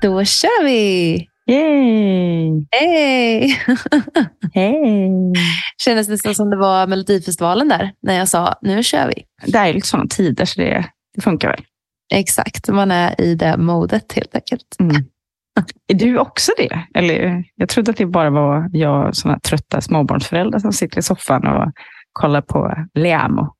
Då kör vi! Yay! Hej! Hej! Kändes det så som det var Melodifestivalen där, när jag sa nu kör vi. Det är lite sådana tider så det, det funkar väl. Exakt, man är i det modet helt enkelt. Mm. Är du också det? Eller, jag trodde att det bara var jag, sådana trötta småbarnsföräldrar som sitter i soffan och kollar på Leamo.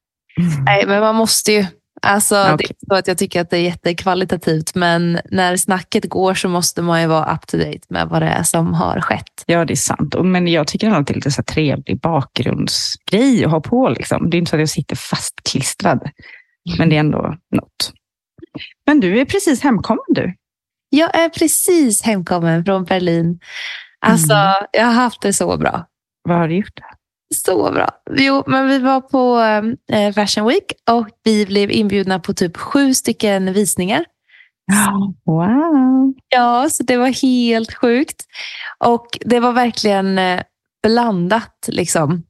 Nej, men man måste ju. Alltså, Ja, Det är inte så att jag tycker att det är jättekvalitativt, men när snacket går så måste man ju vara up to date med vad det är som har skett. Ja, det är sant. Men jag tycker att det är lite så trevlig bakgrundsgrej att ha på. Liksom. Det är inte så att jag sitter fastklistrad. Men det är ändå något. Men du är precis hemkommen du. Jag är precis hemkommen från Berlin. Alltså, jag har haft det så bra. Vad har du gjort? Så bra. Jo, men vi var på eh, Fashion Week och vi blev inbjudna på typ sju stycken visningar. Wow. Ja, så det var helt sjukt. Och det var verkligen eh, blandat. Liksom.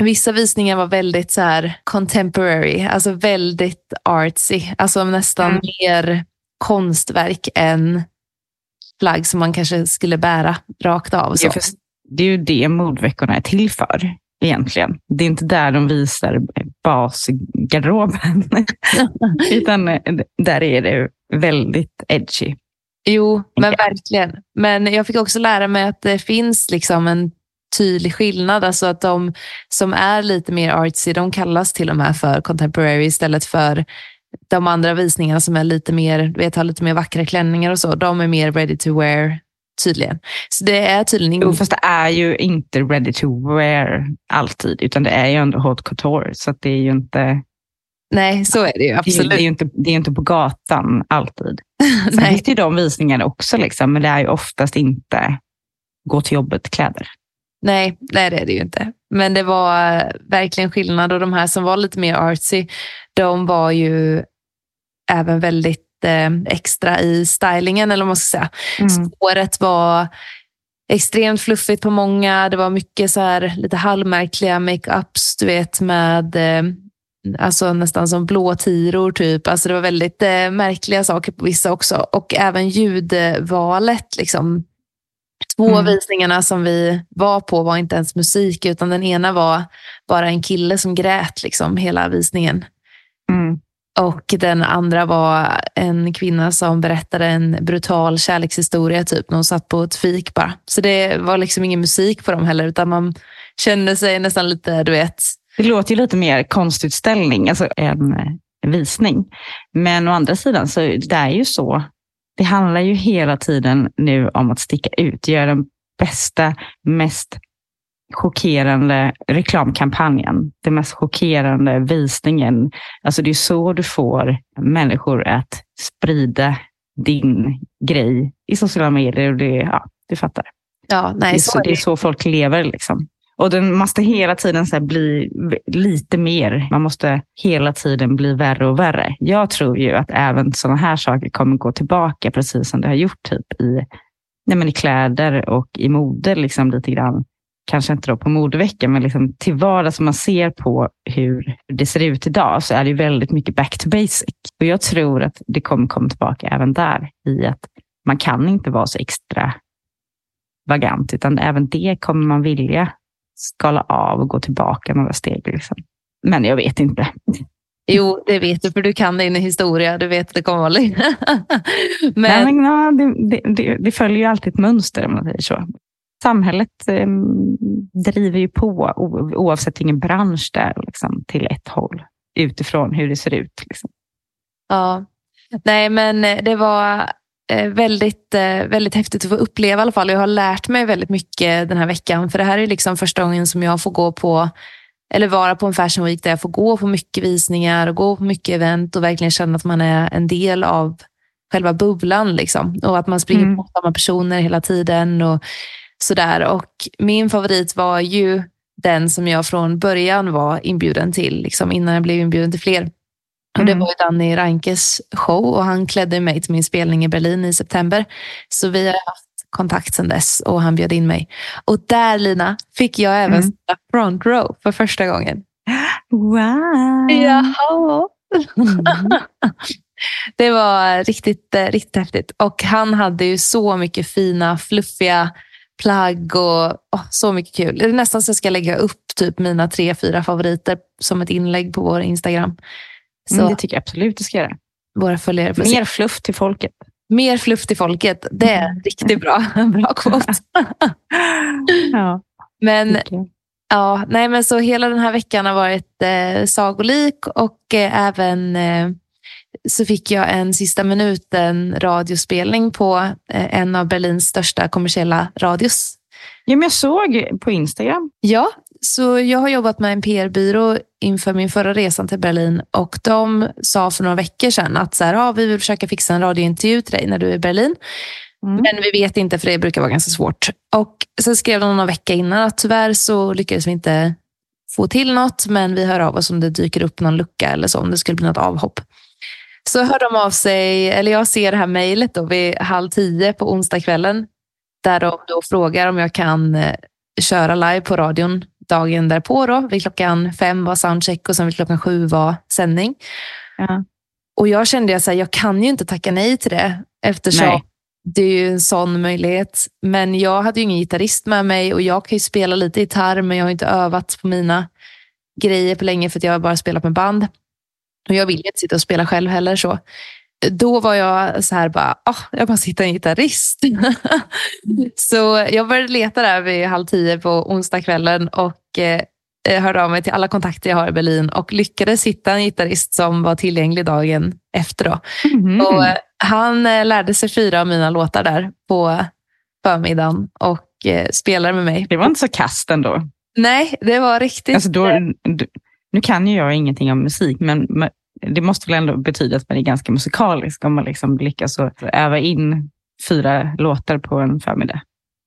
Vissa visningar var väldigt så här contemporary, alltså väldigt artsy. Alltså nästan Mm. mer konstverk än plagg som man kanske skulle bära rakt av. Så. Ja, för det är ju det modveckorna är till för egentligen. Det är inte där de visar basgarderoben. Utan eh, där är det väldigt edgy. Jo, men verkligen. Men jag fick också lära mig att det finns liksom en tydlig skillnad. Alltså att de som är lite mer artsy, de kallas till och med för contemporary istället för de andra visningarna som är lite mer, vet, har lite mer vackra klänningar och så. De är mer ready to wear tydligen. Så det är tydligen Jo, ingen... fast det är ju inte ready to wear alltid, utan det är ju ändå haute couture. Så det är ju inte, Nej, så är det ju absolut. det är ju inte, det är inte på gatan alltid. Sen finns det ju de visningarna också, liksom, men det är ju oftast inte gå till jobbet-kläder. Nej, nej, det är det ju inte. Men det var verkligen skillnad och de här som var lite mer artsy, de var ju även väldigt eh, extra i stylingen eller vad man ska säga. Mm. Håret var extremt fluffigt på många. Det var mycket så här lite halvmärkliga makeups, du vet med eh, alltså nästan som blå tiror typ. Alltså det var väldigt eh, märkliga saker på vissa också. Och även ljudvalet liksom. Två Mm. visningarna som vi var på var inte ens musik utan den ena var bara en kille som grät liksom hela visningen. Mm. Och den andra var en kvinna som berättade en brutal kärlekshistoria typ när hon satt på ett fik bara. Så det var liksom ingen musik på dem heller utan man kände sig nästan lite, du vet, Det låter ju lite mer konstutställning, alltså en visning. Men å andra sidan, så det är ju så. Det handlar ju hela tiden nu om att sticka ut, göra den bästa, mest chockerande reklamkampanjen, den mest chockerande visningen. Alltså det är så du får människor att sprida din grej i sociala medier. Och det, ja, du fattar. ja, Det nej, är, så så, är det är det. så folk lever. Liksom. Och den måste hela tiden så bli lite mer. Man måste hela tiden bli värre och värre. Jag tror ju att även sådana här saker kommer gå tillbaka precis som det har gjort typ i, nej men i kläder och i mode. Liksom lite grann. Kanske inte då på modeveckan, men liksom till vardags. Om man ser på hur det ser ut idag så är det väldigt mycket back to basic. Och jag tror att det kommer komma tillbaka även där i att man kan inte vara så extra vagant, utan även det kommer man vilja skala av och gå tillbaka några steg. Liksom. Men jag vet inte. Jo, det vet du för du kan din historia. Du vet att det kommer vara. Nej, Men men, ja, det, det, det, det följer ju alltid ett mönster om man säger så. Samhället eh, driver ju på oavsett vilken bransch det är liksom, till ett håll utifrån hur det ser ut. Liksom. Ja. Nej, men eh, det var eh, väldigt, eh, väldigt häftigt att få uppleva i alla fall. Jag har lärt mig väldigt mycket den här veckan. För det här är liksom första gången som jag får gå på eller vara på en fashion week där jag får gå på mycket visningar och gå på mycket event och verkligen känna att man är en del av själva bubblan. Liksom. Och att man springer Mm. på samma personer hela tiden och sådär. Och min favorit var ju den som jag från början var inbjuden till, liksom innan jag blev inbjuden till fler. Och Det Mm. var Danny Reinkes show och han klädde mig till min spelning i Berlin i september. Så vi har haft kontakt sedan dess och han bjöd in mig. Och där Lina fick jag även Mm. front row för första gången. Wow! Jaha. Mm. Det var riktigt, eh, riktigt häftigt. Och han hade ju så mycket fina, fluffiga plagg och åh, så mycket kul. Det är nästan så jag ska lägga upp typ mina tre, fyra favoriter som ett inlägg på vår Instagram. Så Mm, det tycker jag absolut du ska göra. våra följare får. Mer fluff till folket. Mer fluff till folket. Det är Mm. riktigt bra. bra quote. ja, Men. Ja, nej men så hela den här veckan har varit eh, sagolik och eh, även eh, så fick jag en sista minuten radiospelning på eh, en av Berlins största kommersiella radios. ja, men jag såg på Instagram. Ja, så jag har jobbat med en PR-byrå inför min förra resan till Berlin och de sa för några veckor sedan att så här, ja, vi vill försöka fixa en radiointervju till dig när du är i Berlin. Mm. Men vi vet inte för det brukar vara ganska svårt. Och Sen skrev de någon vecka innan att tyvärr så lyckades vi inte få till något men vi hör av oss om det dyker upp någon lucka eller så om det skulle bli något avhopp. Så hör de av sig, eller jag ser det här mejlet vid halv tio på onsdagskvällen där de då frågar om jag kan eh, köra live på radion dagen därpå. Då. Vid klockan fem var soundcheck och sen vid klockan sju var sändning. Ja. Och jag kände att jag kan ju inte tacka nej till det eftersom Nej. det är ju en sån möjlighet. Men jag hade ju ingen gitarrist med mig och jag kan ju spela lite gitarr men jag har inte övat på mina grejer på länge för att jag har bara spelat med band. Och jag vill ju inte sitta och spela själv heller. så. Då var jag så här bara, ah, jag måste hitta en gitarrist. så jag började leta där vid halv tio på onsdagskvällen och eh, hörde av mig till alla kontakter jag har i Berlin och lyckades hitta en gitarrist som var tillgänglig dagen efter. Då. Mhm. Och, eh, han eh, lärde sig fyra av mina låtar där på förmiddagen och eh, spelade med mig. Det var inte så kast ändå. Nej, det var riktigt. Alltså då, du, nu kan ju jag ingenting om musik, men det måste väl ändå betyda att man är ganska musikalisk om man liksom lyckas att öva in fyra låtar på en förmiddag.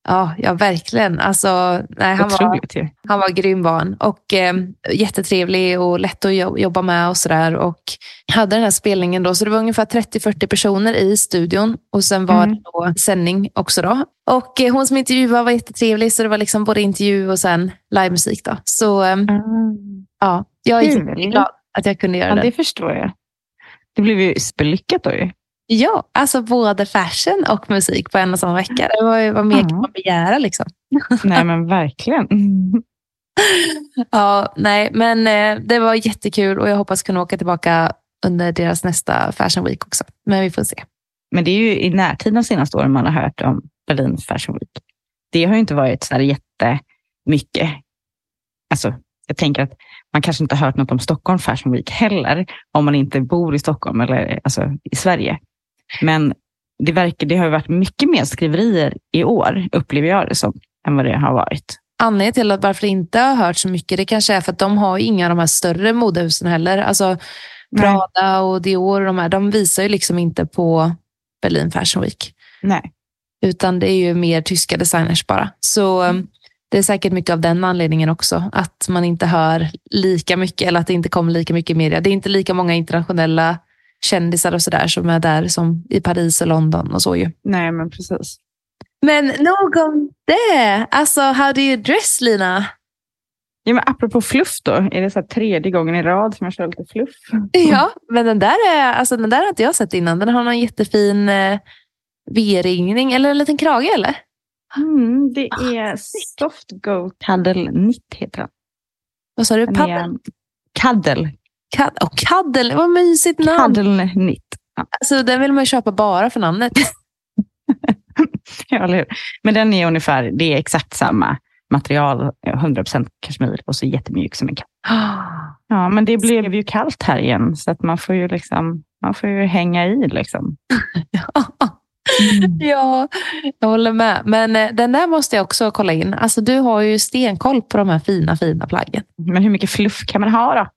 Ja, ja verkligen. Alltså, nej, han, var, han var grym var han. Och eh, jättetrevlig och lätt att jo- jobba med och sådär. Och hade den här spelningen då, så det var ungefär 30-40 personer i studion. Och sen var Mm. det då sändning också då. Och eh, hon som intervjuade var jättetrevlig, så det var liksom både intervju och sen livemusik då. Så eh, ja, jag är Kul. jätteglad att jag kunde göra Ja, det. det förstår jag. Det blev ju superlyckat då ju. Ja, alltså både fashion och musik på en och samma vecka. Det var ju vad mer kan man begära liksom. Nej men verkligen. Ja, nej, men eh, det var jättekul och jag hoppas kunna åka tillbaka under deras nästa Fashion Week också. Men vi får se. Men det är ju i närtid de senaste åren man har hört om Berlin Fashion Week. Det har ju inte varit så här jättemycket. Alltså, jag tänker att man kanske inte har hört något om Stockholm Fashion Week heller, om man inte bor i Stockholm eller alltså, i Sverige. Men det, verkar, det har ju varit mycket mer skriverier i år, upplever jag det som, än vad det har varit. Anledningen till att varför det inte har hört så mycket, det kanske är för att de har inga av de här större modehusen heller. Alltså. Prada och Dior och de här, de visar ju liksom inte på Berlin Fashion Week. Nej. Utan det är ju mer tyska designers bara. Så Mm. Det är säkert mycket av den anledningen också. Att man inte hör lika mycket eller att det inte kommer lika mycket i media. Det är inte lika många internationella kändisar och sådär som är där som i Paris och London och så ju. Nej, men precis. Men nog om det. Alltså, how do you dress Lina? Ja, men apropå fluff då, är det så tredje gången i rad som jag kör lite fluff? Ja, men den där, är, alltså, den där har inte jag sett innan. Den har någon jättefin eh, V-ringning eller en liten krage eller? Mm, det är Soft Go Cuddle Knit heter den. Vad sa du? Paddel? Cuddle. Kad- oh, kaddel, vad mysigt namn. Cuddle Knit. Ja, Alltså, den vill man ju köpa bara för namnet. eller hur? Men den är ungefär, det är exakt samma material, 100% kashmir och så jättemjuk som en katt. Ja, men det blev ju kallt här igen så att man får ju liksom, man får ju hänga i liksom. ja, jag håller med. Men eh, den där måste jag också kolla in. Alltså, du har ju stenkoll på de här fina, fina plaggen. Men hur mycket fluff kan man ha då?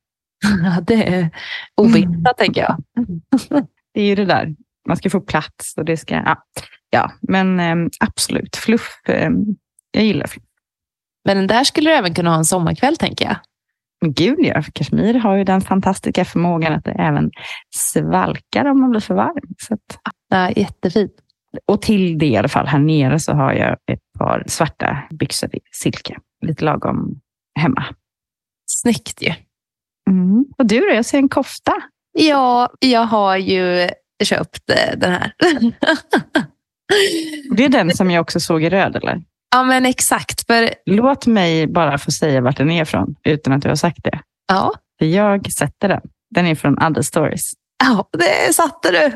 Ja, det är obegränsat, tänker jag. Det är ju det där. Man ska få plats och det ska... Ja, ja men äm, absolut. Fluff. äm, jag gillar fluff. Men den där skulle du även kunna ha en sommarkväll tänker jag. Gud ja, Kashmir har ju den fantastiska förmågan att det även svalkar om man blir för varm. Så att, ja, jättefint. Och till det i alla fall, här nere så har jag ett par svarta byxor i silke. Lite lagom hemma. Snyggt ju. Mm. Och du då? Jag ser en kofta. Ja, jag har ju köpt eh, den här. det är den som jag också såg i röd, eller? Ja, men exakt. För... Låt mig bara få säga vart den är ifrån, utan att du har sagt det. Ja. För jag sätter den. Den är från Other Stories. Ja, det satte du.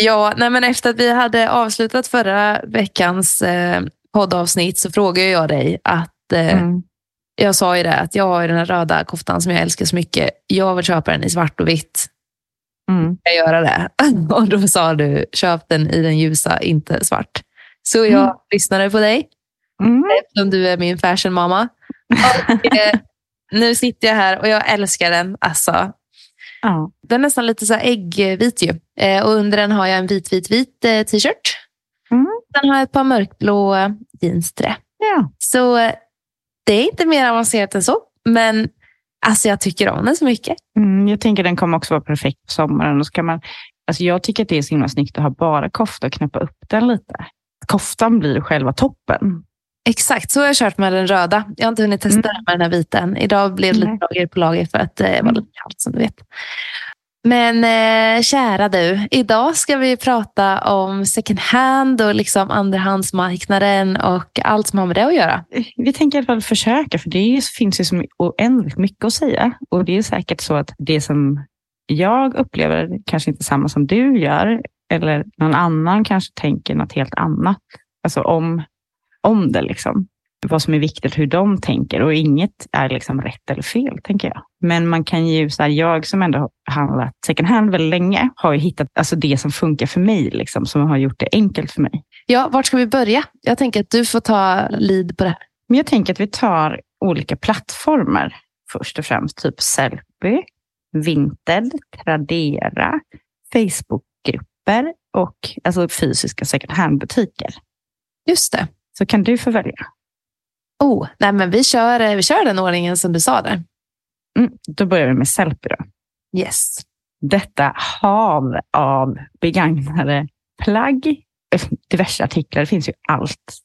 Ja, nej, men efter att vi hade avslutat förra veckans eh, poddavsnitt så frågade jag dig att eh, mm. jag sa ju det att jag har den här röda koftan som jag älskar så mycket. Jag vill köpa den i svart och vitt. Mm. Jag göra det? och då sa du, köp den i den ljusa, inte svart. Så jag mm. lyssnade på dig, mm. eftersom du är min fashionmamma. Och, eh, nu sitter jag här och jag älskar den. Alltså, Ja. Den är nästan lite så äggvit ju. Eh, och under den har jag en vit, vit, vit eh, t-shirt. Mm. Sen har jag ett par mörkblå jeans till det. Ja. Så eh, det är inte mer avancerat än så. Men alltså, jag tycker om den så mycket. Mm, jag tänker den kommer också vara perfekt på sommaren. Och så kan man, alltså, jag tycker att det är så himla snyggt att ha bara kofta och knäppa upp den lite. Koftan blir själva toppen. Exakt, så har jag kört med den röda. Jag har inte hunnit testa mm. med den här vita Idag blev det lite lager på lager för att det var lite kallt som du vet. Men eh, kära du, idag ska vi prata om second hand och liksom andrahandsmarknaden och allt som har med det att göra. Vi tänker i alla fall försöka, för det finns ju så oändligt mycket att säga. Och det är säkert så att det som jag upplever kanske inte samma som du gör, eller någon annan kanske tänker något helt annat. Alltså om om det. Liksom. Vad som är viktigt, hur de tänker. Och inget är liksom rätt eller fel, tänker jag. Men man kan ju, så här, jag som ändå har handlat second hand väldigt länge, har ju hittat alltså det som funkar för mig, liksom, som har gjort det enkelt för mig. Ja, vart ska vi börja? Jag tänker att du får ta lead på det här. Men jag tänker att vi tar olika plattformar först och främst. Typ Sellpy, Vinted, Tradera, Facebookgrupper och alltså fysiska second hand-butiker. Just det. Så kan du få välja. Oh, nej men vi, kör, eh, vi kör den ordningen som du sa där. Mm, då börjar vi med Sellpy. Då. Yes. Detta hav av begagnade plagg, diverse artiklar. Det finns ju allt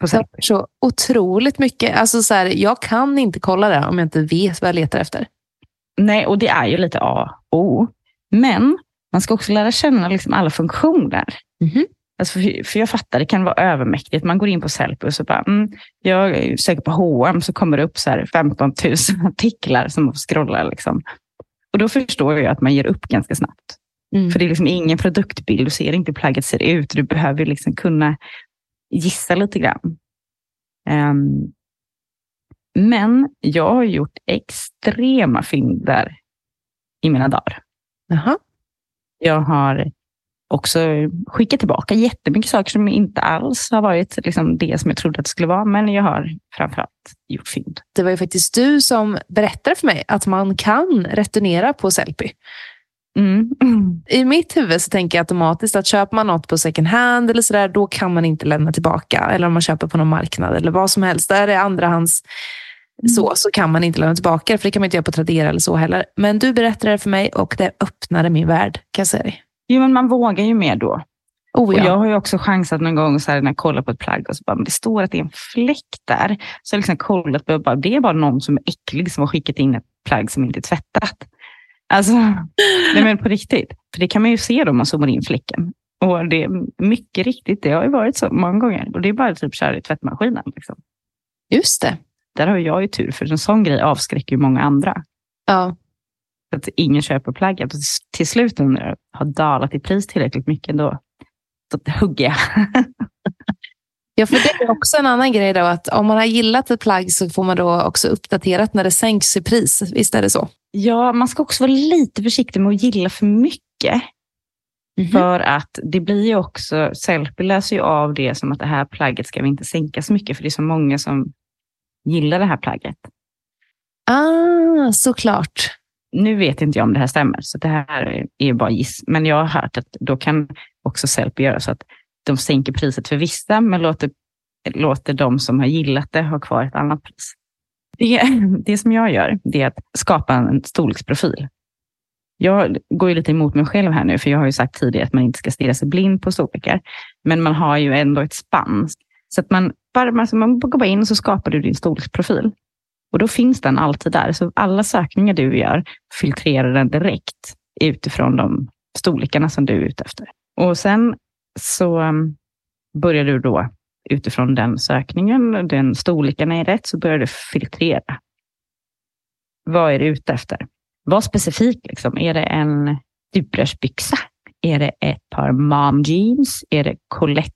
på Sellpy. Så otroligt mycket. Alltså så här, jag kan inte kolla det om jag inte vet vad jag letar efter. Nej, och det är ju lite A och O. Men man ska också lära känna liksom alla funktioner. Mm -hmm. Alltså för, för jag fattar, det kan vara övermäktigt. Man går in på Sellpy och bara, mm, jag söker på H&M så kommer det upp så här 15 000 artiklar som man får scrolla. Liksom. Och då förstår jag att man ger upp ganska snabbt. Mm. För det är liksom ingen produktbild, du ser inte hur plagget ser ut. Du behöver liksom kunna gissa lite grann. Um, men jag har gjort extrema fynd där i mina dagar. Aha. Jag har också skickat tillbaka jättemycket saker som inte alls har varit liksom det som jag trodde att det skulle vara. Men jag har framförallt gjort fynd. Det var ju faktiskt du som berättade för mig att man kan returnera på Sellpy. Mm. I mitt huvud så tänker jag automatiskt att köper man något på second hand eller så där, då kan man inte lämna tillbaka. Eller om man köper på någon marknad eller vad som helst. Där är andrahands mm. så, så kan man inte lämna tillbaka. För det kan man inte göra på Tradera eller så heller. Men du berättade det för mig och det öppnade min värld, kan jag säga dig. Jo, men man vågar ju mer då. Oh, ja. och jag har ju också chansat någon gång så här, när jag kollar på ett plagg och så bara, men det står att det är en fläck där. Så jag liksom kollat på, bara, det är bara någon som är äcklig som har skickat in ett plagg som inte är tvättat. Alltså, nej men på riktigt. För det kan man ju se då om man zoomar in fläcken. Och det är mycket riktigt, det har ju varit så många gånger. Och det är bara typ köra i tvättmaskinen. Liksom. Just det. Där har jag ju tur, för en sån grej avskräcker ju många andra. Ja att ingen köper plagget. Och till slut när det har dalat i pris tillräckligt mycket, då, då hugger jag. Ja, för det är också en annan grej då, att om man har gillat ett plagg så får man då också uppdaterat när det sänks i pris. Visst är det så? Ja, man ska också vara lite försiktig med att gilla för mycket. Mm -hmm. För att det blir ju också, Sellpy läser ju av det som att det här plagget ska vi inte sänka så mycket, för det är så många som gillar det här plagget. Ah, såklart nu vet inte jag om det här stämmer, så det här är bara giss. Men jag har hört att då kan också Sellpy göra så att de sänker priset för vissa, men låter låter de som har gillat det ha kvar ett annat pris. Det, det som jag gör, det är att skapa en storleksprofil. Jag går ju lite emot mig själv här nu, för jag har ju sagt tidigare att man inte ska stirra sig blind på storlekar. Men man har ju ändå ett spann. Så att man, bara, alltså man går in och så skapar du din storleksprofil. Och då finns den alltid där. Så alla sökningar du gör filtrerar den direkt utifrån de storlekarna som du är ute efter. Och sen så um, börjar du då utifrån den sökningen, den storleken är rätt, så börjar du filtrera. Vad är du ute efter? Var specifik. Liksom. Är det en stuprörsbyxa? Är det ett par mom jeans? Är det colette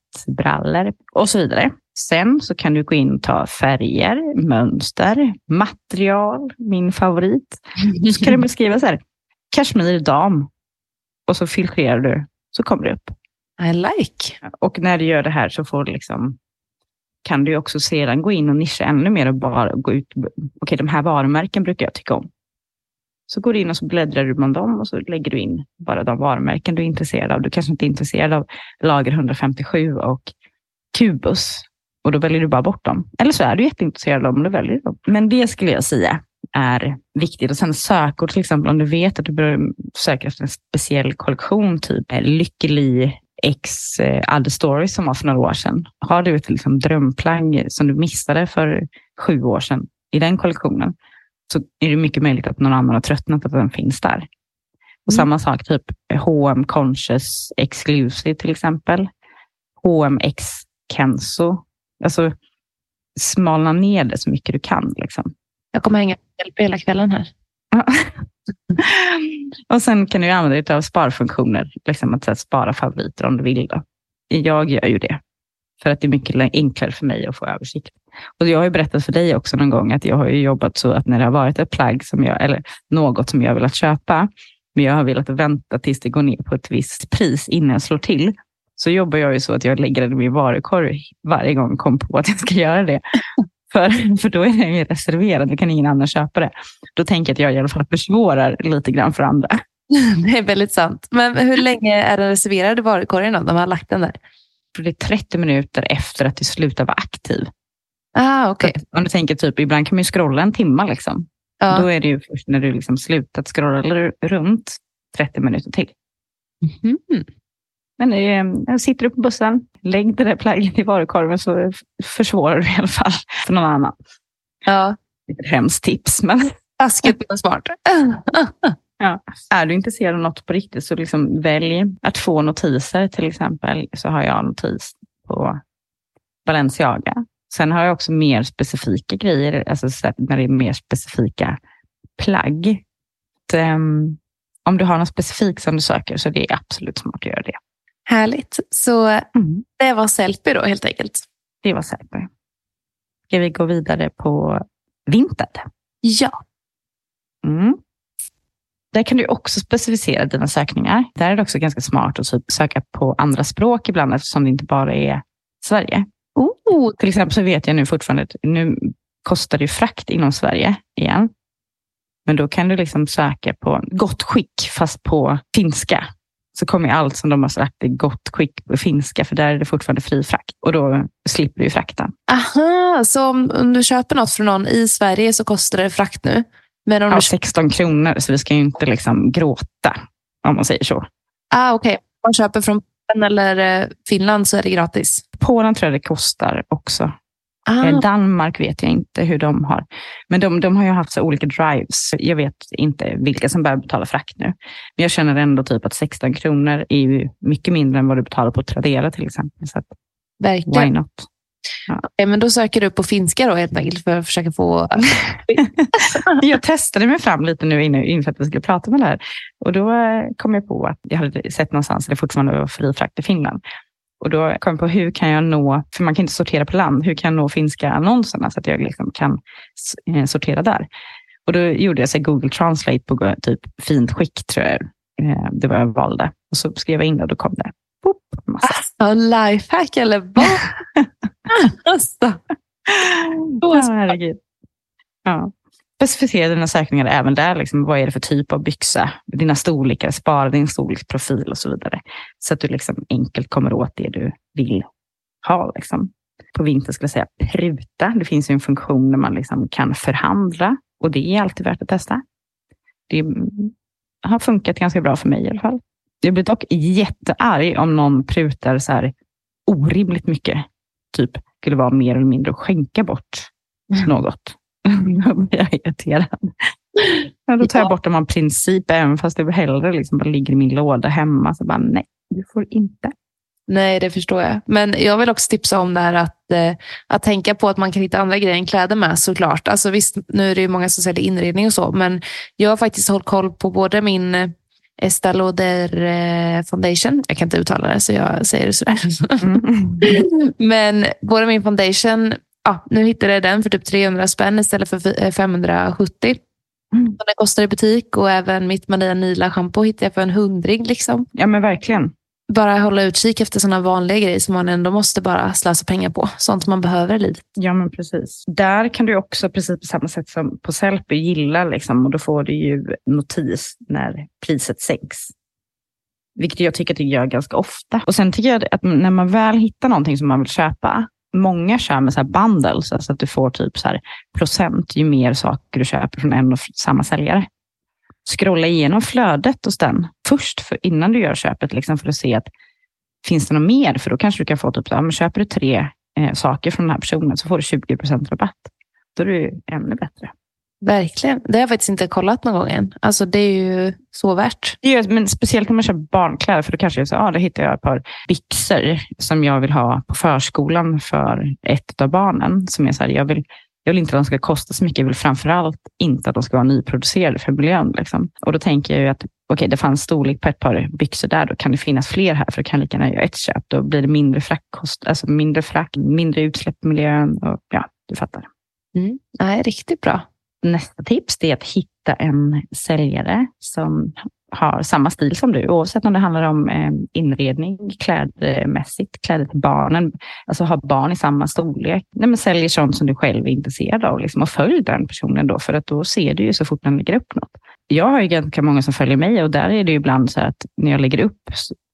Och så vidare. Sen så kan du gå in och ta färger, mönster, material, min favorit. Så kan du beskriva så här, kashmir dam. Och så filtrerar du, så kommer det upp. I like. Och när du gör det här så får du liksom, kan du också sedan gå in och nischa ännu mer och bara gå ut. Okej, okay, de här varumärken brukar jag tycka om. Så går du in och så bläddrar du bland dem och så lägger du in bara de varumärken du är intresserad av. Du kanske inte är intresserad av lager 157 och Kubus och då väljer du bara bort dem. Eller så är du jätteintresserad av dem och då väljer du dem. Men det skulle jag säga är viktigt. Och sen sökord till exempel, om du vet att du börjar söka efter en speciell kollektion, typ Lykkeli X eh, Other Stories som var för några år sedan. Har du ett liksom, drömplagg som du missade för sju år sedan i den kollektionen, så är det mycket möjligt att någon annan har tröttnat att den finns där. Och mm. Samma sak, typ H&M Conscious Exclusive till exempel. H&M X Kenzo. Alltså smalna ner det så mycket du kan. Liksom. Jag kommer hänga hjälp hela kvällen här. och sen kan du använda dig av sparfunktioner, liksom att spara favoriter om du vill. Då. Jag gör ju det, för att det är mycket enklare för mig att få översikt. Och jag har ju berättat för dig också någon gång att jag har jobbat så att när det har varit ett plagg som jag, eller något som jag velat köpa, men jag har velat vänta tills det går ner på ett visst pris innan jag slår till, så jobbar jag ju så att jag lägger den i min varukorg varje gång jag kom på att jag ska göra det. För, för då är den ju reserverad, då kan ingen annan köpa det. Då tänker jag att jag i alla fall försvårar lite grann för andra. Det är väldigt sant. Men hur länge är den reserverad i varukorgen då? De har lagt den där? Det är 30 minuter efter att du slutar vara aktiv. Ah, okay. om du tänker typ, ibland kan man ju scrolla en timme. Liksom. Ja. Då är det ju först när du liksom slutat scrolla runt 30 minuter till. Mm. Men eh, sitter du på bussen, lägg det där plagget i varukorgen så försvårar du i alla fall för någon annan. Ja. Ett hemskt tips. Men... Taskigt men smart. Ja. Är du intresserad av något på riktigt så liksom välj att få notiser. Till exempel så har jag notis på Balenciaga. Sen har jag också mer specifika grejer, alltså när det är mer specifika plagg. Att, um, om du har något specifikt som du söker så det är absolut smart att göra det. Härligt. Så mm. det var Sellpy då helt enkelt? Det var Sellpy. Ska vi gå vidare på Vinted? Ja. Mm. Där kan du också specificera dina sökningar. Där är det också ganska smart att typ söka på andra språk ibland eftersom det inte bara är Sverige. Oh. Till exempel så vet jag nu fortfarande att nu kostar det frakt inom Sverige igen. Men då kan du liksom söka på gott skick fast på finska så kommer allt som de har sagt i gott skick på finska, för där är det fortfarande fri frakt och då slipper du frakta. Aha, så om, om, du köper något från någon i Sverige så kostar det frakt nu? Men om ja, du... 16 kronor, så vi ska ju inte liksom gråta om man säger så. Ah, Okej, okay. om man köper från Polen eller eh, Finland så är det gratis? Polen tror jag det kostar också. Ah. Eh, Danmark vet jag inte hur de har. Men de, de har ju haft så olika drives. Jag vet inte vilka som börjar betala frakt nu. Men jag känner ändå typ att 16 kronor är mycket mindre än vad du betalar på Tradera till exempel. Så att, Verkligen. Why not? Ja. Okay, men då söker du på finska då helt enkelt för att försöka få... jag testade mig fram lite nu inför att vi skulle prata med det här. Och då eh, kom jag på att jag hade sett någonstans att det fortfarande var fri frakt i Finland. Och då kom jag på hur kan jag nå, för man kan inte sortera på land, hur kan jag nå finska annonserna så att jag liksom kan eh, sortera där? Och då gjorde jag så Google Translate på typ fint skick, tror jag eh, det var jag valde. Och så skrev jag in det och då kom det. Boop, massa. Alltså, lifehack eller vad? alltså. Ja, herregud. Ja specificera dina sökningar även där. Liksom, vad är det för typ av byxa? Dina storlekar, spara din storleksprofil och så vidare. Så att du liksom enkelt kommer åt det du vill ha. Liksom. på vintern skulle jag säga pruta. Det finns ju en funktion där man liksom kan förhandla och det är alltid värt att testa. Det har funkat ganska bra för mig i alla fall. Jag blir dock jättearg om någon prutar så här orimligt mycket. Typ skulle vara mer eller mindre att skänka bort något. Då blir jag irriterad. Ja, då tar jag bort dem av princip, även fast det hellre liksom bara ligger i min låda hemma. Så bara, nej, du får inte. Nej, det förstår jag. Men jag vill också tipsa om det här att, eh, att tänka på att man kan hitta andra grejer än kläder med såklart. Alltså visst, nu är det ju många som säljer inredning och så, men jag har faktiskt hållit koll på både min eh, Estée Lauder eh, Foundation. Jag kan inte uttala det, så jag säger det sådär. Mm. men både min foundation, ja, nu hittade jag den för typ 300 spänn istället för 570. Mm. Den kostar i butik och även mitt Maria Nila shampoo hittade jag för en hundring. Liksom. Ja men verkligen bara hålla utkik efter sådana vanliga grejer som man ändå måste bara slösa pengar på. Sånt man behöver i livet. Ja, men precis. Där kan du också, precis på samma sätt som på Sellpy, gilla liksom, och då får du ju notis när priset sänks. Vilket jag tycker att det gör ganska ofta. Och sen tycker jag att när man väl hittar någonting som man vill köpa, många kör med så här bundles, alltså att du får typ så procent ju mer saker du köper från en och samma säljare scrolla igenom flödet hos den först för, innan du gör köpet liksom för att se att finns det något mer? För då kanske du kan få typ, men köper du tre eh, saker från den här personen så får du 20 procent rabatt. Då är det ännu bättre. Verkligen. Det har jag faktiskt inte kollat någon gång än. Alltså, det är ju så värt. Det är, men speciellt om man köper barnkläder, för då kanske jag säger, ah, då hittar jag ett par byxor som jag vill ha på förskolan för ett av barnen. Som är så här, jag vill jag vill inte att de ska kosta så mycket. Jag vill framförallt inte att de ska vara nyproducerade för miljön. Liksom. Och då tänker jag ju att okay, det fanns storlek på ett par byxor där. Då kan det finnas fler här, för då kan jag lika gärna göra ett köp. Då blir det mindre fraktkost, alltså mindre frakt, mindre utsläpp i miljön. Och, ja, du fattar. Mm. Nej, riktigt bra. Nästa tips är att hitta en säljare som har samma stil som du, oavsett om det handlar om eh, inredning, klädmässigt, kläder till barnen, alltså ha barn i samma storlek. Nej, men säljer sånt som du själv är intresserad av liksom, och följ den personen då, för att då ser du ju så fort den lägger upp något. Jag har ju ganska många som följer mig och där är det ju ibland så att när jag lägger upp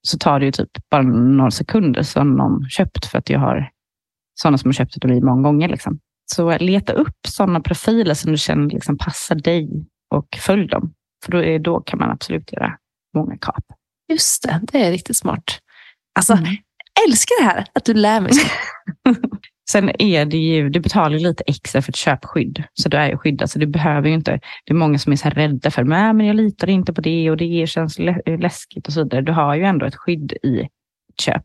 så tar det ju typ bara några sekunder som någon köpt för att jag har sådana som har köpt det många gånger. Liksom. Så leta upp sådana profiler som du känner liksom passar dig och följ dem. För då, är, då kan man absolut göra många kap. Just det, det är riktigt smart. Alltså, mm. älskar det här att du lär mig. Sen är det ju, du betalar lite extra för ett köpskydd, så du är ju skyddad. Så du behöver ju inte, det är många som är så här rädda för, men jag litar inte på det och det känns läskigt och så vidare. Du har ju ändå ett skydd i ett köp.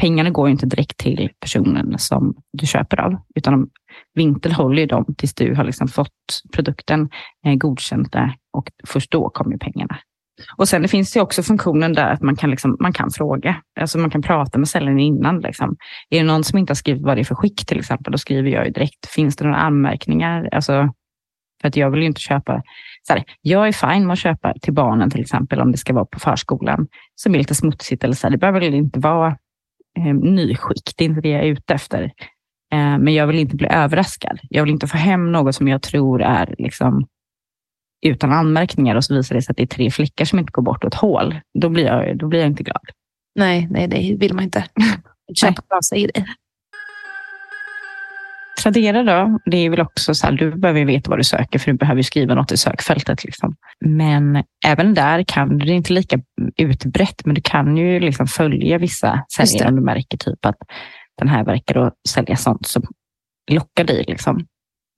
Pengarna går ju inte direkt till personen som du köper av, utan Vintel håller ju dem tills du har liksom fått produkten eh, där och först då kommer pengarna. Och sen det finns det också funktionen där att man kan, liksom, man kan fråga. Alltså man kan prata med säljaren innan. Liksom. Är det någon som inte har skrivit vad det är för skick till exempel, då skriver jag ju direkt. Finns det några anmärkningar? Alltså, för att jag vill ju inte köpa... Så här, jag är fine med att köpa till barnen till exempel om det ska vara på förskolan som är lite smutsigt. Eller så här, det behöver inte vara eh, nyskick. Det är inte det jag är ute efter. Eh, men jag vill inte bli överraskad. Jag vill inte få hem något som jag tror är liksom, utan anmärkningar och så visar det sig att det är tre flickor som inte går bort åt hål. Då blir jag, då blir jag inte glad. Nej, nej, det vill man inte. Köpa bra sig det. Tradera då, det är väl också så här, du behöver veta vad du söker för du behöver skriva något i sökfältet. Liksom. Men även där kan det är inte lika utbrett, men du kan ju liksom följa vissa säljare om du märker typ att den här verkar att sälja sånt som lockar dig. Liksom.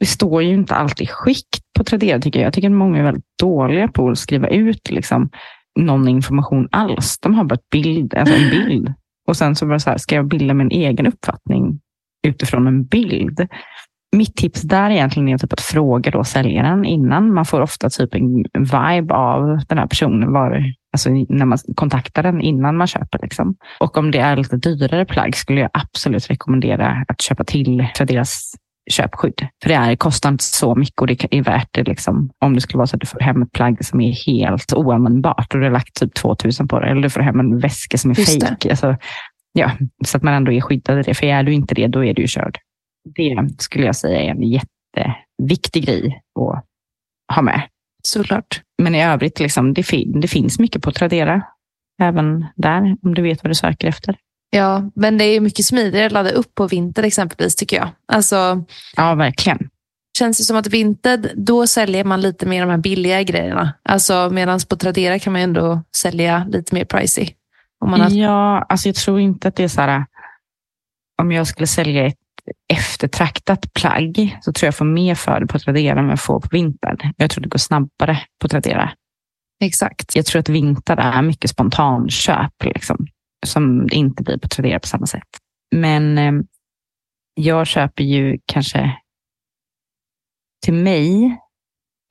Det står ju inte alltid skikt på Tradera tycker jag. Jag tycker att många är väldigt dåliga på att skriva ut liksom, någon information alls. De har bara ett bild, alltså en bild. Och sen så bara så här, ska jag bilda min egen uppfattning utifrån en bild. Mitt tips där egentligen är typ att fråga då säljaren innan. Man får ofta typ en vibe av den här personen. Var, alltså när man kontaktar den innan man köper. Liksom. Och om det är lite dyrare plagg skulle jag absolut rekommendera att köpa till för deras köpskydd. För det är, kostar inte så mycket och det är värt det liksom, om det skulle vara så att du får hem ett plagg som är helt oanvändbart och du har lagt typ 2000 på det. Eller du får hem en väska som är fejk. Alltså, ja, så att man ändå är skyddad i det. För är du inte det, då är du ju körd. Det skulle jag säga är en jätteviktig grej att ha med. Såklart. Men i övrigt, liksom, det, fin det finns mycket på Tradera. Även där, om du vet vad du söker efter. Ja, men det är mycket smidigare att ladda upp på vinter exempelvis tycker jag. Alltså, Ja, verkligen. känns det som att vinter, då säljer man lite mer de här billiga grejerna. Alltså, Medan på Tradera kan man ändå sälja lite mer pricey. Har... Ja, alltså jag tror inte att det är så här. Om jag skulle sälja ett eftertraktat plagg så tror jag får mer för det på Tradera än jag får på Vinted. Jag tror det går snabbare på Tradera. Exakt. Jag tror att Vinted är mycket spontanköp liksom, som det inte blir på Tradera på samma sätt. Men eh, jag köper ju kanske till mig,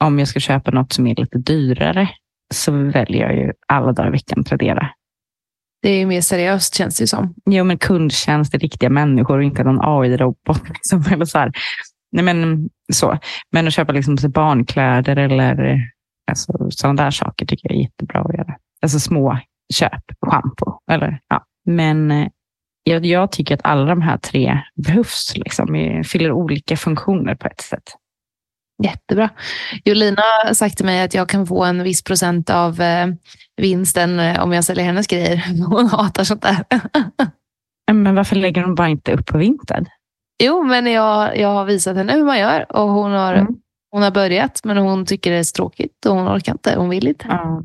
om jag ska köpa något som är lite dyrare, så väljer jag ju alla dagar i veckan Tradera. Det är mer seriöst känns det som. Jo, men kundtjänst är riktiga människor och inte någon AI-robot. Liksom, eller så här. Nej, men, så. men att köpa liksom, så barnkläder eller alltså, sådana där saker tycker jag är jättebra att göra. Alltså små köp, schampo. Eller, ja. Men eh, jag, jag tycker att alla de här tre behövs. Liksom, fyller olika funktioner på ett sätt. Jättebra. Jolina har sagt till mig att jag kan få en viss procent av eh, vinsten eh, om jag säljer hennes grejer. Hon hatar sånt där. Men varför lägger de bara inte upp på vintern? Jo, men jag, jag har visat henne hur man gör och hon har, Mm. hon har börjat, men hon tycker det är tråkigt och hon orkar inte. Hon vill inte. Ja.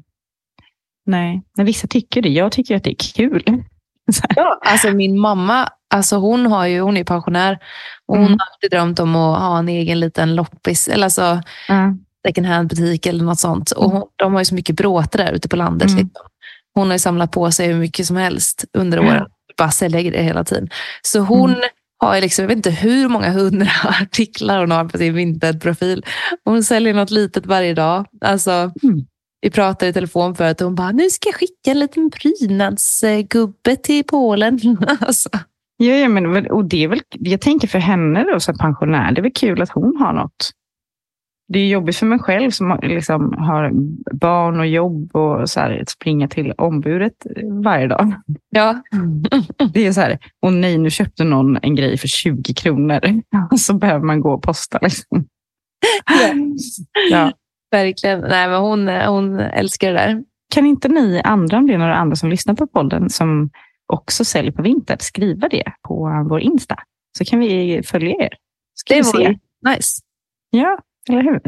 Nej, men vissa tycker det. Jag tycker att det är kul. Ja, alltså min mamma, alltså hon, har ju, hon är ju pensionär och hon Mm. har alltid drömt om att ha en egen liten loppis, eller alltså Ja. second hand-butik eller något sånt. Och hon, de har ju så mycket bråte där ute på landet. Mm. Liksom. Hon har ju samlat på sig hur mycket som helst under Ja. åren. Bara sälja grejer hela tiden. Så hon Mm. har ju liksom, jag vet inte hur många hundra artiklar hon har på sin Vinted-profil. Hon säljer något litet varje dag. Alltså, Mm. Vi pratade i telefon förut och hon bara, nu ska jag skicka en liten prydnadsgubbe till Polen. alltså. Ja, ja, men och det är väl, jag tänker för henne då, som pensionär, det är väl kul att hon har något. Det är jobbigt för mig själv som liksom har barn och jobb och så här, att springa till ombudet varje dag. Ja. Det är så här, och nej, nu köpte någon en grej för 20 kronor. Så behöver man gå och posta. Liksom. Ja. Verkligen. Nej, men hon, hon älskar det där. Kan inte ni andra, om det är några andra som lyssnar på podden, som också säljer på Vinted, skriva det på vår Insta. Så kan vi följa er. Ska Det ju nice. Ja, eller hur?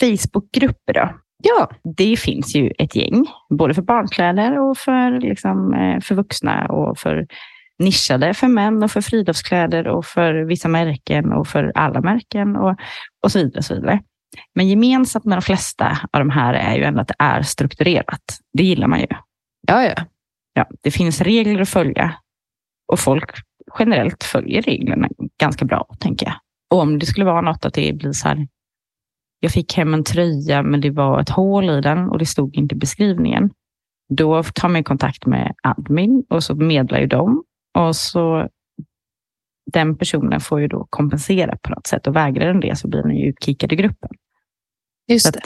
Facebookgrupper då? Ja, Det finns ju ett gäng, både för barnkläder och för, liksom, eh, för vuxna och för nischade för män och för friluftskläder och för vissa märken och för alla märken och, och så vidare. Och så vidare. Men gemensamt med de flesta av de här är ju ändå att det är strukturerat. Det gillar man ju. ja, ja. Ja, det finns regler att följa och folk generellt följer reglerna ganska bra, tänker jag. Och om det skulle vara något att det blir så här, jag fick hem en tröja men det var ett hål i den och det stod inte i beskrivningen. Då tar man kontakt med admin och så medlar ju de och så den personen får ju då kompensera på något sätt och vägrar den det så blir den ju utkickad i gruppen. Så Just att, det.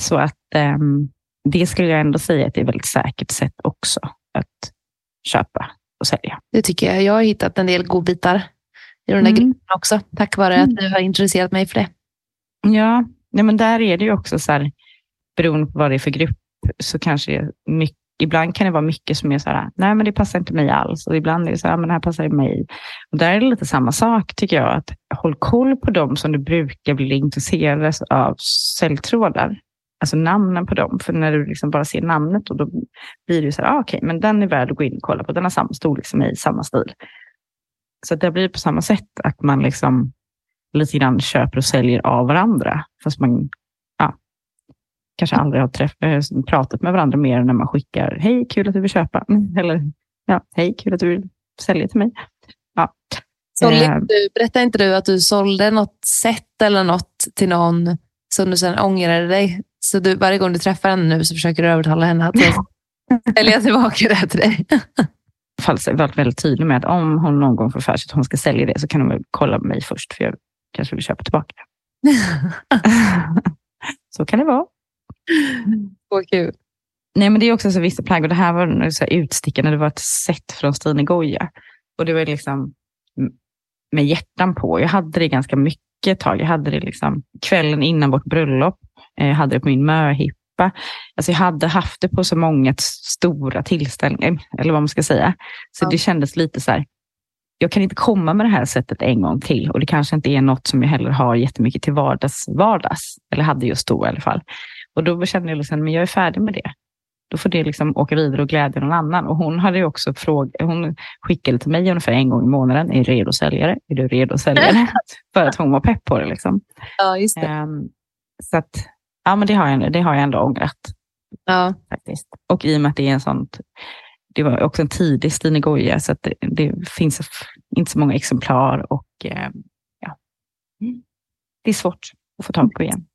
så att ehm, det skulle jag ändå säga att det är ett väldigt säkert sätt också att köpa och sälja. Det tycker jag. Jag har hittat en del godbitar i den där Mm. gruppen också. Tack vare Mm. att du har intresserat mig för det. Ja, nej, men där är det ju också så här, beroende på vad det är för grupp, så kanske det är mycket, ibland kan det vara mycket som är så här, nej men det passar inte mig alls. Och ibland är det så här, men det här passar mig. Och där är det lite samma sak tycker jag, att håll koll på dem som du brukar bli intresserad av säljtrådar. Alltså namnen på dem, för när du liksom bara ser namnet och då blir det så här, ah, okej, men den är värd att gå in och kolla på, den har samma storlek som mig, samma stil. Så det blir på samma sätt, att man liksom lite grann köper och säljer av varandra. Fast man kanske aldrig har träff, äh, pratat med varandra mer än när man skickar hej, kul att du vill köpa. Eller ja, hej, kul att du vill sälja till mig. Ja. Sålde Eh, du, berättade inte du att du sålde något set eller något till någon som du sen ångrade dig? Så du, varje gång du träffar henne nu så försöker du övertala henne att sälja tillbaka det till dig. i alla fall varit väldigt tydlig med att om hon någon gång får för sig att hon ska sälja det så kan hon väl kolla med mig först för jag kanske vill köpa tillbaka. så kan det vara. Så kul. Nej, men det är också så vissa plagg och det här var så här utstickande. Det var ett set från Stine Goya och det var liksom med hjärtan på. Jag hade det ganska mycket tag. Jag hade det liksom kvällen innan vårt bröllop. Eh, Jag hade det på min möhipp köpa. Alltså jag hade haft det på så många stora tillställningar, eller vad man ska säga. Så ja. det kändes lite så här, jag kan inte komma med det här sättet en gång till och det kanske inte är något som jag heller har jättemycket till vardags, vardags eller hade just då i alla fall. Och då kände jag liksom, men jag är färdig med det. Då får det liksom åka vidare och glädja någon annan. Och hon hade också frågat, hon skickade till mig ungefär en gång i månaden, är du redo säljare? Är du redo säljare? För att hon var pepp på det. Liksom. Ja, just det. Um, så att, ja, men det har jag, det har jag ändå ångrat. Ja. Faktiskt. Och i och med att det är en sånt, det var också en tidig Stine Goya, så det, det, finns inte så många exemplar och eh, ja, det är svårt att få tag på igen.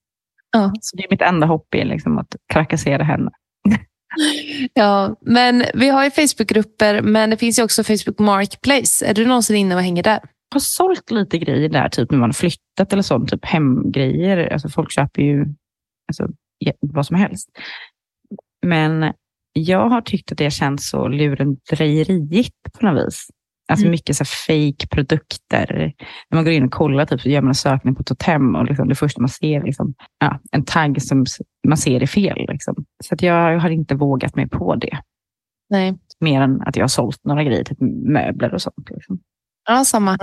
Ja. Så det är mitt enda hopp är liksom att trakassera henne. Ja, men vi har ju Facebookgrupper, men det finns ju också Facebook Marketplace. Är du någonsin inne och hänger där? Jag har sålt lite grejer där, typ när man har flyttat eller sånt, typ hemgrejer. Alltså folk köper ju alltså, vad som helst. Men jag har tyckt att det känns så lurendrejeriigt på något vis. Alltså mm. mycket så fake produkter. När man går in och kollar typ, så gör man en sökning på Totem och liksom det första man ser liksom, ja, en tagg som man ser är fel. Liksom. Så att jag har inte vågat mig på det. Nej. Mer än att jag har sålt några grejer, typ möbler och sånt. Liksom. Ja, samma.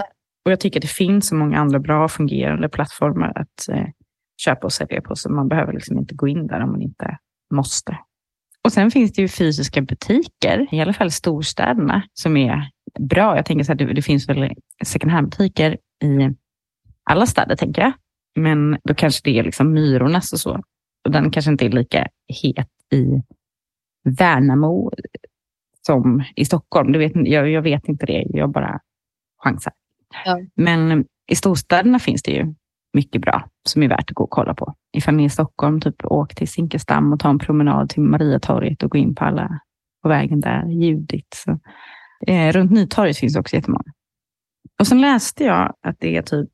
Och jag tycker att det finns så många andra bra fungerande plattformar att eh, köpa och sälja på, så man behöver liksom inte gå in där om man inte måste. Och sen finns det ju fysiska butiker, i alla fall storstäderna, som är bra. Jag tänker så här, det, det finns väl second hand-butiker i alla städer, tänker jag. Men då kanske det är liksom Myrornas och så. Och den kanske inte är lika het i Värnamo som i Stockholm. Du vet, jag, jag vet inte det, jag bara chansar. Ja. Men i storstäderna finns det ju mycket bra som är värt att gå och kolla på. Ifall ni är i Stockholm, typ åk till Zinkensdamm och ta en promenad till Mariatorget och gå in på alla på vägen där, Judit. Så, eh, runt Nytorget finns också jättemånga. Och sen läste jag att det är typ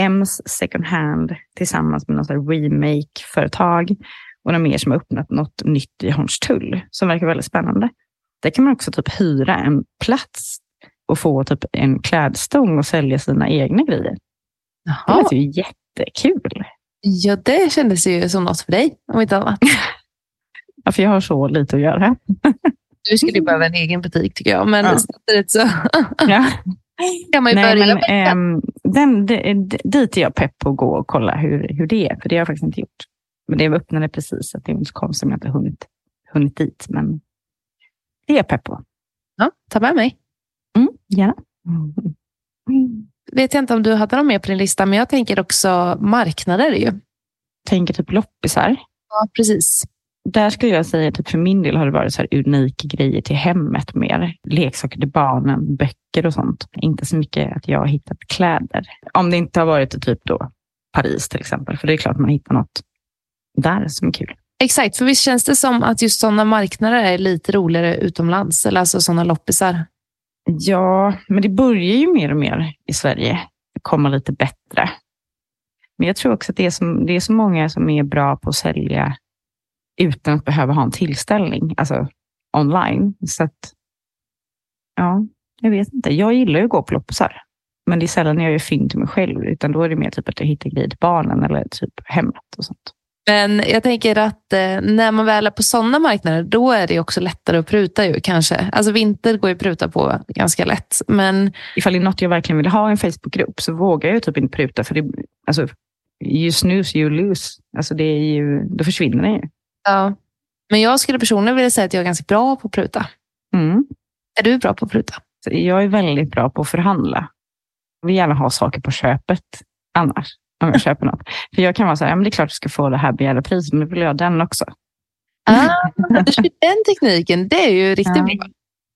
M's second hand tillsammans med något remake-företag och några mer som har öppnat något nytt i Hornstull som verkar väldigt spännande. Där kan man också typ hyra en plats och få typ en klädstång och sälja sina egna grejer. Jaha. Det låter ju jättekul. Ja, det kändes ju som något för dig, om inte annat. ja, för jag har så lite att göra. Du skulle ju behöva en egen butik tycker jag, men ja. samtidigt så ja. kan man ju Nej, börja med äm, den, Dit är jag pepp på att gå och kolla hur, hur det är, för det har jag faktiskt inte gjort. Men det öppnade precis, så det är inte konstigt om jag inte hunnit, hunnit dit. Men det är jag pepp på. Ja, ta med mig. Mm, gärna. Mm vet jag inte om du hade dem med på din lista, men jag tänker också marknader ju. Tänker typ loppisar. Ja, precis. Där skulle jag säga att för min del har det varit så unika grejer till hemmet mer. Leksaker till barnen, böcker och sånt. Inte så mycket att jag har hittat kläder. Om det inte har varit typ då Paris till exempel, för det är klart man hittar något där som är kul. Exakt, för visst känns det som att just sådana marknader är lite roligare utomlands, eller alltså sådana loppisar? Ja, men det börjar ju mer och mer i Sverige komma lite bättre. Men jag tror också att det är, som, det är så många som är bra på att sälja utan att behöva ha en tillställning, alltså online. Så att, ja, jag vet inte. Jag gillar ju att gå på loppisar, men det är sällan jag gör fynd till mig själv, utan då är det mer typ att jag hittar grejer till barnen eller typ hemmet och sånt. Men jag tänker att eh, när man väl är på sådana marknader, då är det också lättare att pruta ju kanske. Alltså vinter går ju att pruta på ganska lätt. Men... Ifall det är något jag verkligen vill ha i en Facebookgrupp så vågar jag typ inte pruta. För det, alltså, you snooze, you lose. Alltså det är ju, då försvinner det ju. Ja. Men jag skulle personligen vilja säga att jag är ganska bra på att pruta. Mm. Är du bra på att pruta? Jag är väldigt bra på att förhandla. Jag vill gärna ha saker på köpet annars om jag köper något. För jag kan vara så här, ja, men det är klart du ska få det här begärda priset, men då vill jag den också. Ah, den tekniken, det är ju riktigt ja. bra.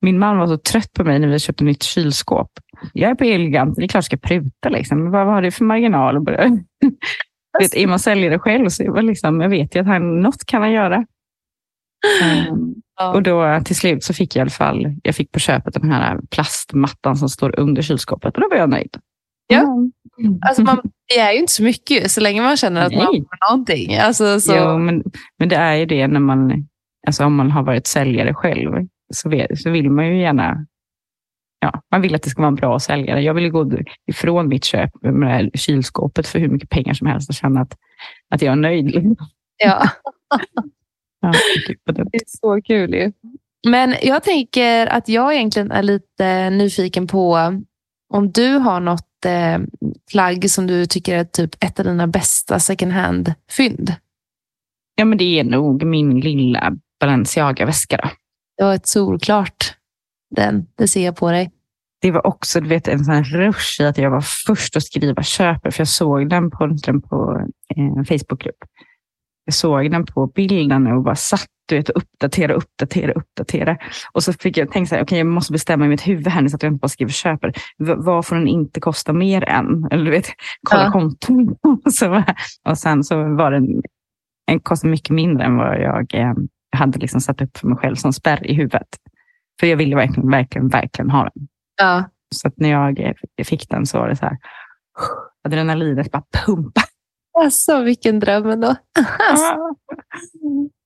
Min man var så trött på mig när vi köpte nytt kylskåp. Jag är på Elgigant, det är klart jag ska pruta. Liksom. Vad, vad har det för marginal? Vet, är man säljare själv så är liksom, jag vet ju att han, något kan han göra. Ja. Och då till slut så fick jag i alla fall, jag fick på köpet den här plastmattan som står under kylskåpet och då var jag nöjd. Ja. Mm. Alltså man begär ju inte så mycket så länge man känner att Nej. man får någonting. Alltså, så... jo, men, men det är ju det när man, alltså om man har varit säljare själv, så, vet, så vill man ju gärna Ja, man vill att det ska vara en bra säljare. Jag vill gå ifrån mitt köp med det här kylskåpet för hur mycket pengar som helst och känna att, att jag är nöjd. Ja. Ja, det är så kul ju. Men jag tänker att jag egentligen är lite nyfiken på om du har något eh, plagg som du tycker är typ ett av dina bästa second hand-fynd. Ja, men det är nog min lilla Balenciaga-väska. Då. Det var ett solklart den. Det ser jag på dig. Det var också du vet, en sån rush i att jag var först att skriva köper, för jag såg den på, den på en eh, Facebookgrupp. Jag såg den på bilden och bara satt du vet, och uppdatera, uppdatera, uppdatera. Och så fick jag tänka så här, okay, jag måste bestämma i mitt huvud här så att jag inte bara skriver köper. V vad får den inte kosta mer än? Eller du vet, kolla ja. konton. och sen så var den, den kostade mycket mindre än vad jag eh, hade liksom satt upp för mig själv som spärr i huvudet. För jag ville verkligen, verkligen, verkligen ha den. Ja. Så när jag fick den så var det så här, adrenalinet bara pumpa. Alltså vilken dröm ändå.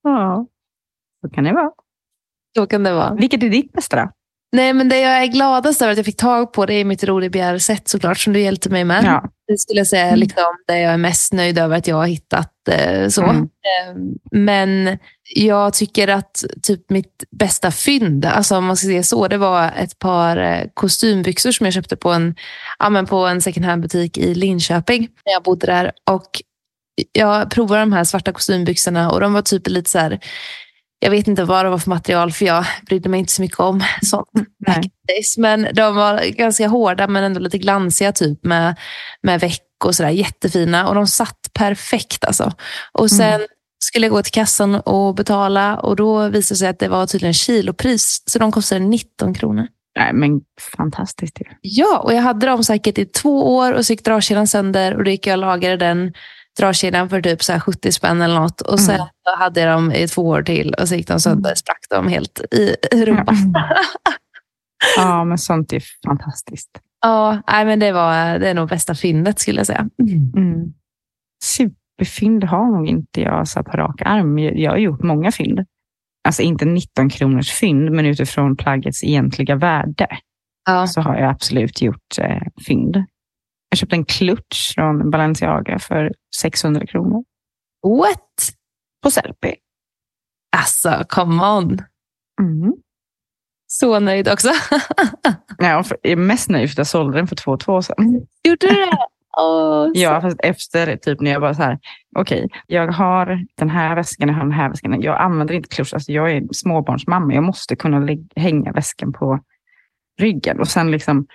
ja, så kan det vara. Så kan det vara. Vilket är ditt bästa då? Nej, men det jag är gladast över att jag fick tag på det är mitt Roligbjer-set såklart, som du hjälpte mig med. Ja. Det skulle jag säga mm. liksom, det jag är mest nöjd över att jag har hittat. Eh, så. Mm. Eh, men jag tycker att typ mitt bästa fynd, alltså om man ska säga så, det var ett par eh, kostymbyxor som jag köpte på en, ja, men på en second hand-butik i Linköping när jag bodde där. Och jag provade de här svarta kostymbyxorna och de var typ lite så här jag vet inte vad det var för material för jag brydde mig inte så mycket om sånt. Men de var ganska hårda men ändå lite glansiga typ med, med väck och sådär. Jättefina och de satt perfekt alltså. Och sen mm. skulle jag gå till kassan och betala och då visade det sig att det var tydligen kilopris. Så de kostade 19 kronor. Nej, men fantastiskt. Ja, och jag hade dem säkert i två år och så gick dragkedjan sönder och då gick jag och lagade den dragkedjan för typ så 70 spänn eller något. Och sen mm. hade jag dem i två år till och så gick de sönder, mm. sprack de helt i rumpan. ja, men sånt är fantastiskt. Ja, nej, men det, var, det är nog bästa fyndet skulle jag säga. Mm. Superfynd har nog inte jag så på rak arm. Jag har gjort många fynd. Alltså inte 19 kronors fynd, men utifrån plaggets egentliga värde ja. så har jag absolut gjort eh, fynd. Jag köpte en klutch från Balenciaga för 600 kronor. What? På Sellpy. Alltså, come on. Mm. Så nöjd också. ja, jag är mest nöjd för att jag sålde den för två två sedan. Gjorde du det? Oh, ja, fast efter typ när jag bara så här, okej, okay, jag har den här väskan, jag har den här väskan. Jag använder inte klusch, alltså jag är småbarnsmamma. Jag måste kunna hänga väskan på ryggen. Och sen liksom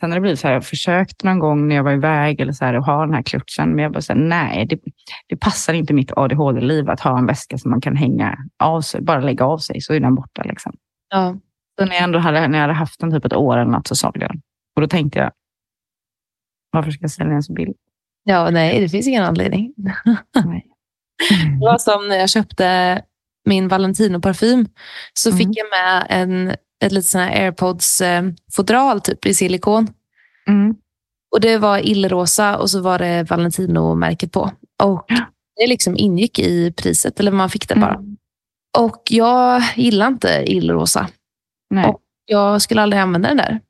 Sen har det blivit så här, jag försökt någon gång när jag var iväg eller så här, att ha den här klutchen, men jag bara så här, nej, det, det passar inte mitt ADHD-liv att ha en väska som man kan hänga av sig, bara lägga av sig så är den borta. Liksom. Ja. Så när jag ändå hade, när jag hade haft den typ ett år eller något så sålde jag den. Och då tänkte jag, varför ska jag sälja den så billigt? Ja, nej, det finns ingen anledning. nej. Det var som när jag köpte min Valentino-parfym så mm. fick jag med en ett litet sån airpods-fodral eh, typ i silikon. Mm. Och Det var illrosa och så var det Valentino-märket på. Och Det liksom ingick i priset, eller man fick det bara. Mm. Och Jag gillar inte illrosa. Nej. Och jag skulle aldrig använda den där.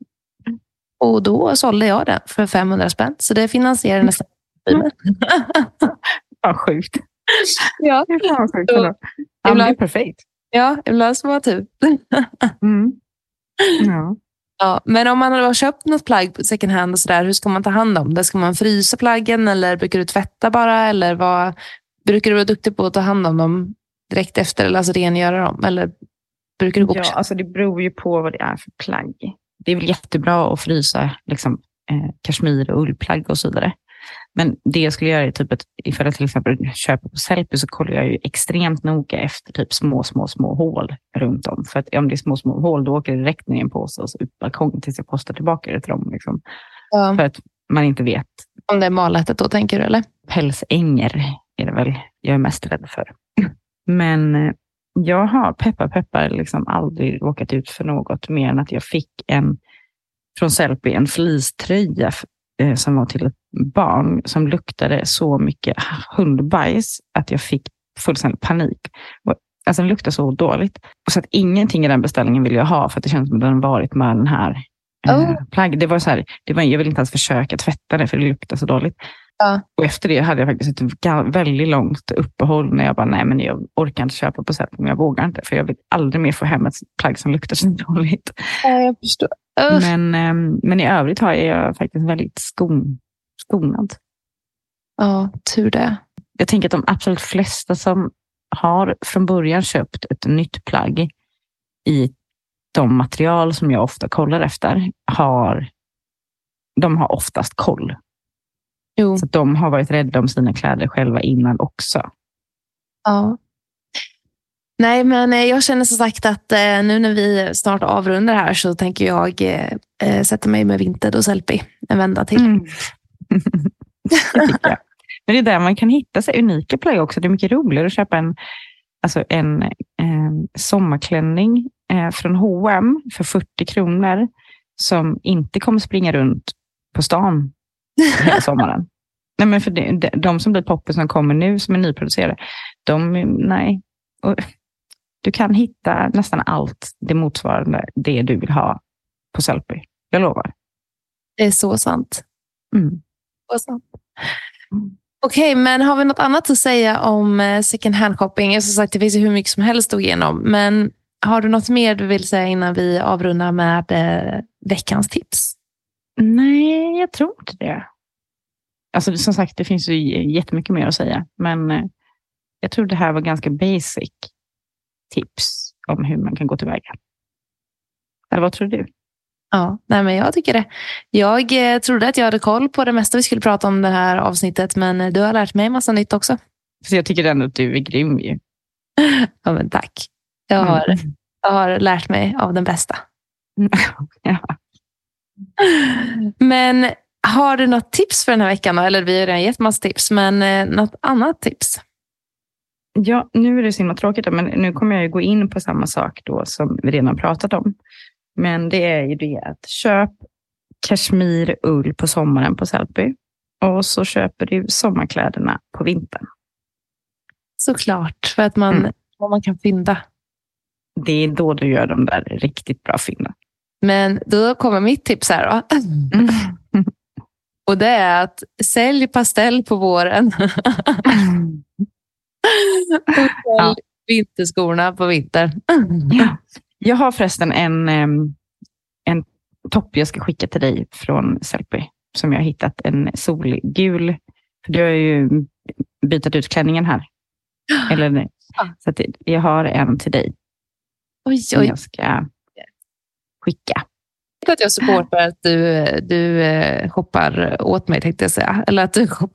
Och Då sålde jag den för 500 spänn. Så det finansierade nästan filmen. Vad sjukt. Ja. Det är sjukt. Ja, det är perfekt. Ja, ibland så var tur. mm. Ja. Ja, men om man har köpt något plagg på second hand, och så där, hur ska man ta hand om det? Ska man frysa plaggen eller brukar du tvätta bara? Eller vad, brukar du vara duktig på att ta hand om dem direkt efter, eller alltså rengöra dem? Eller brukar du gå ja, alltså det beror ju på vad det är för plagg. Det är väl jättebra att frysa liksom, eh, kashmir och ullplagg och så vidare. Men det jag skulle göra är typ att ifall jag till exempel köper på Sellpy så kollar jag ju extremt noga efter typ små, små, små hål runt om. För att om det är små, små hål då åker det direkt ner i en påse och så ut balkongen tills jag postar tillbaka det till dem. Liksom. Ja. För att man inte vet. Om det är malätet då tänker du eller? Pälsänger är det väl jag är mest rädd för. Men eh, jag har, peppar peppar, liksom aldrig råkat ut för något mer än att jag fick en från Sellpy, en fleecetröja eh, som var till ett barn som luktade så mycket hundbajs att jag fick fullständig panik. Alltså den luktade så dåligt. så att ingenting i den beställningen vill jag ha för att det känns som att den varit med den här eh, plagg. Det var så här, det var, jag ville inte ens försöka tvätta det för det luktade så dåligt. Ja. Och efter det hade jag faktiskt ett väldigt långt uppehåll när jag bara, nej men jag orkar inte köpa på sätt men jag vågar inte. För jag vill aldrig mer få hem ett plagg som luktar så dåligt. jag förstår. Usch. Men, ehm, men i övrigt har jag faktiskt väldigt skon, skonad. Ja, tur det. Jag tänker att de absolut flesta som har från början köpt ett nytt plagg i de material som jag ofta kollar efter, har, de har oftast koll. Jo. Så de har varit rädda om sina kläder själva innan också. Ja. Nej, men eh, jag känner som sagt att eh, nu när vi snart avrundar här så tänker jag eh, eh, sätta mig med Vinted och Sellpy en vända till. Mm. det. Men det är där man kan hitta sig unika plagg också. Det är mycket roligare att köpa en, alltså en eh, sommarklänning från H&M för 40 kronor som inte kommer springa runt på stan hela sommaren. nej, men för de, de som blir poppis som kommer nu som är nyproducerade, de, nej. Och, du kan hitta nästan allt det motsvarande det du vill ha på Sellpy. Jag lovar. Det är så sant. Mm. Så sant. Okej, men har vi något annat att säga om eh, second hand shopping? Som sagt, det finns ju hur mycket som helst att gå igenom. Men har du något mer du vill säga innan vi avrundar med eh, veckans tips? Nej, jag tror inte det. Alltså som sagt, det finns ju jättemycket mer att säga, men eh, jag tror det här var ganska basic tips om hur man kan gå tillväga. Eller vad tror du? Ja, nej men jag tycker det. Jag eh, trodde att jag hade koll på det mesta vi skulle prata om det här avsnittet, men eh, du har lärt mig massa nytt också. Så jag tycker ändå att du är grym ju. Ja, men tack. Jag har, Mm. jag har lärt mig av den bästa. ja. Men har du något tips för den här veckan? Eller vi har redan gett massa tips, men eh, något annat tips? ja, nu är det så himla tråkigt, men nu kommer jag ju gå in på samma sak då som vi redan pratat om. Men det är ju det att köp kashmirull på sommaren på Sellpy och så köper du sommarkläderna på vintern. Såklart, för att man, Mm. vad man kan fynda. Det är då du gör de där riktigt bra fynden. Men då kommer mitt tips här. Då. Och det är att sälj pastell på våren. och sälj Ja. vinterskorna på vintern. Ja. Jag har förresten en, en topp jag ska skicka till dig från Sellpy som jag har hittat. En solgul. För du har ju bytt ut klänningen här. Eller. Så jag har en till dig Oj, oj. jag ska skicka. Jag att jag supportar att du, du eh, shoppar åt mig, tänkte jag säga. Eller att du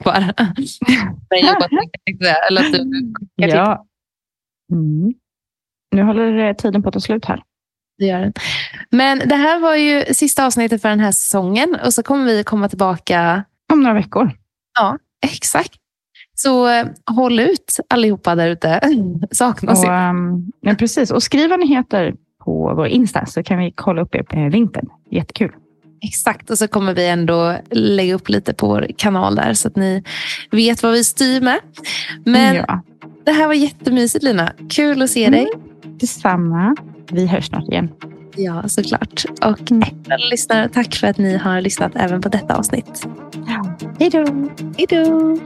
säga. Eller att du. Ja. Mm. Nu håller eh, tiden på att ta slut här. Det gör den. Men det här var ju sista avsnittet för den här säsongen. Och så kommer vi komma tillbaka. Om några veckor. Exakt. Så eh, håll ut allihopa där ute. Saknas Och, ju. um, ja, precis. och skriv vad ni heter på vår Insta så kan vi kolla upp er på eh, vintern. Jättekul. Exakt. Och så kommer vi ändå lägga upp lite på vår kanal där. Så att ni vet vad vi styr med. Men ja. det här var jättemysigt Lina. Kul att se dig. Detsamma. Vi hörs snart igen. Ja, såklart. Och alla lyssnare, tack för att ni har lyssnat även på detta avsnitt. Hej då! Hej då!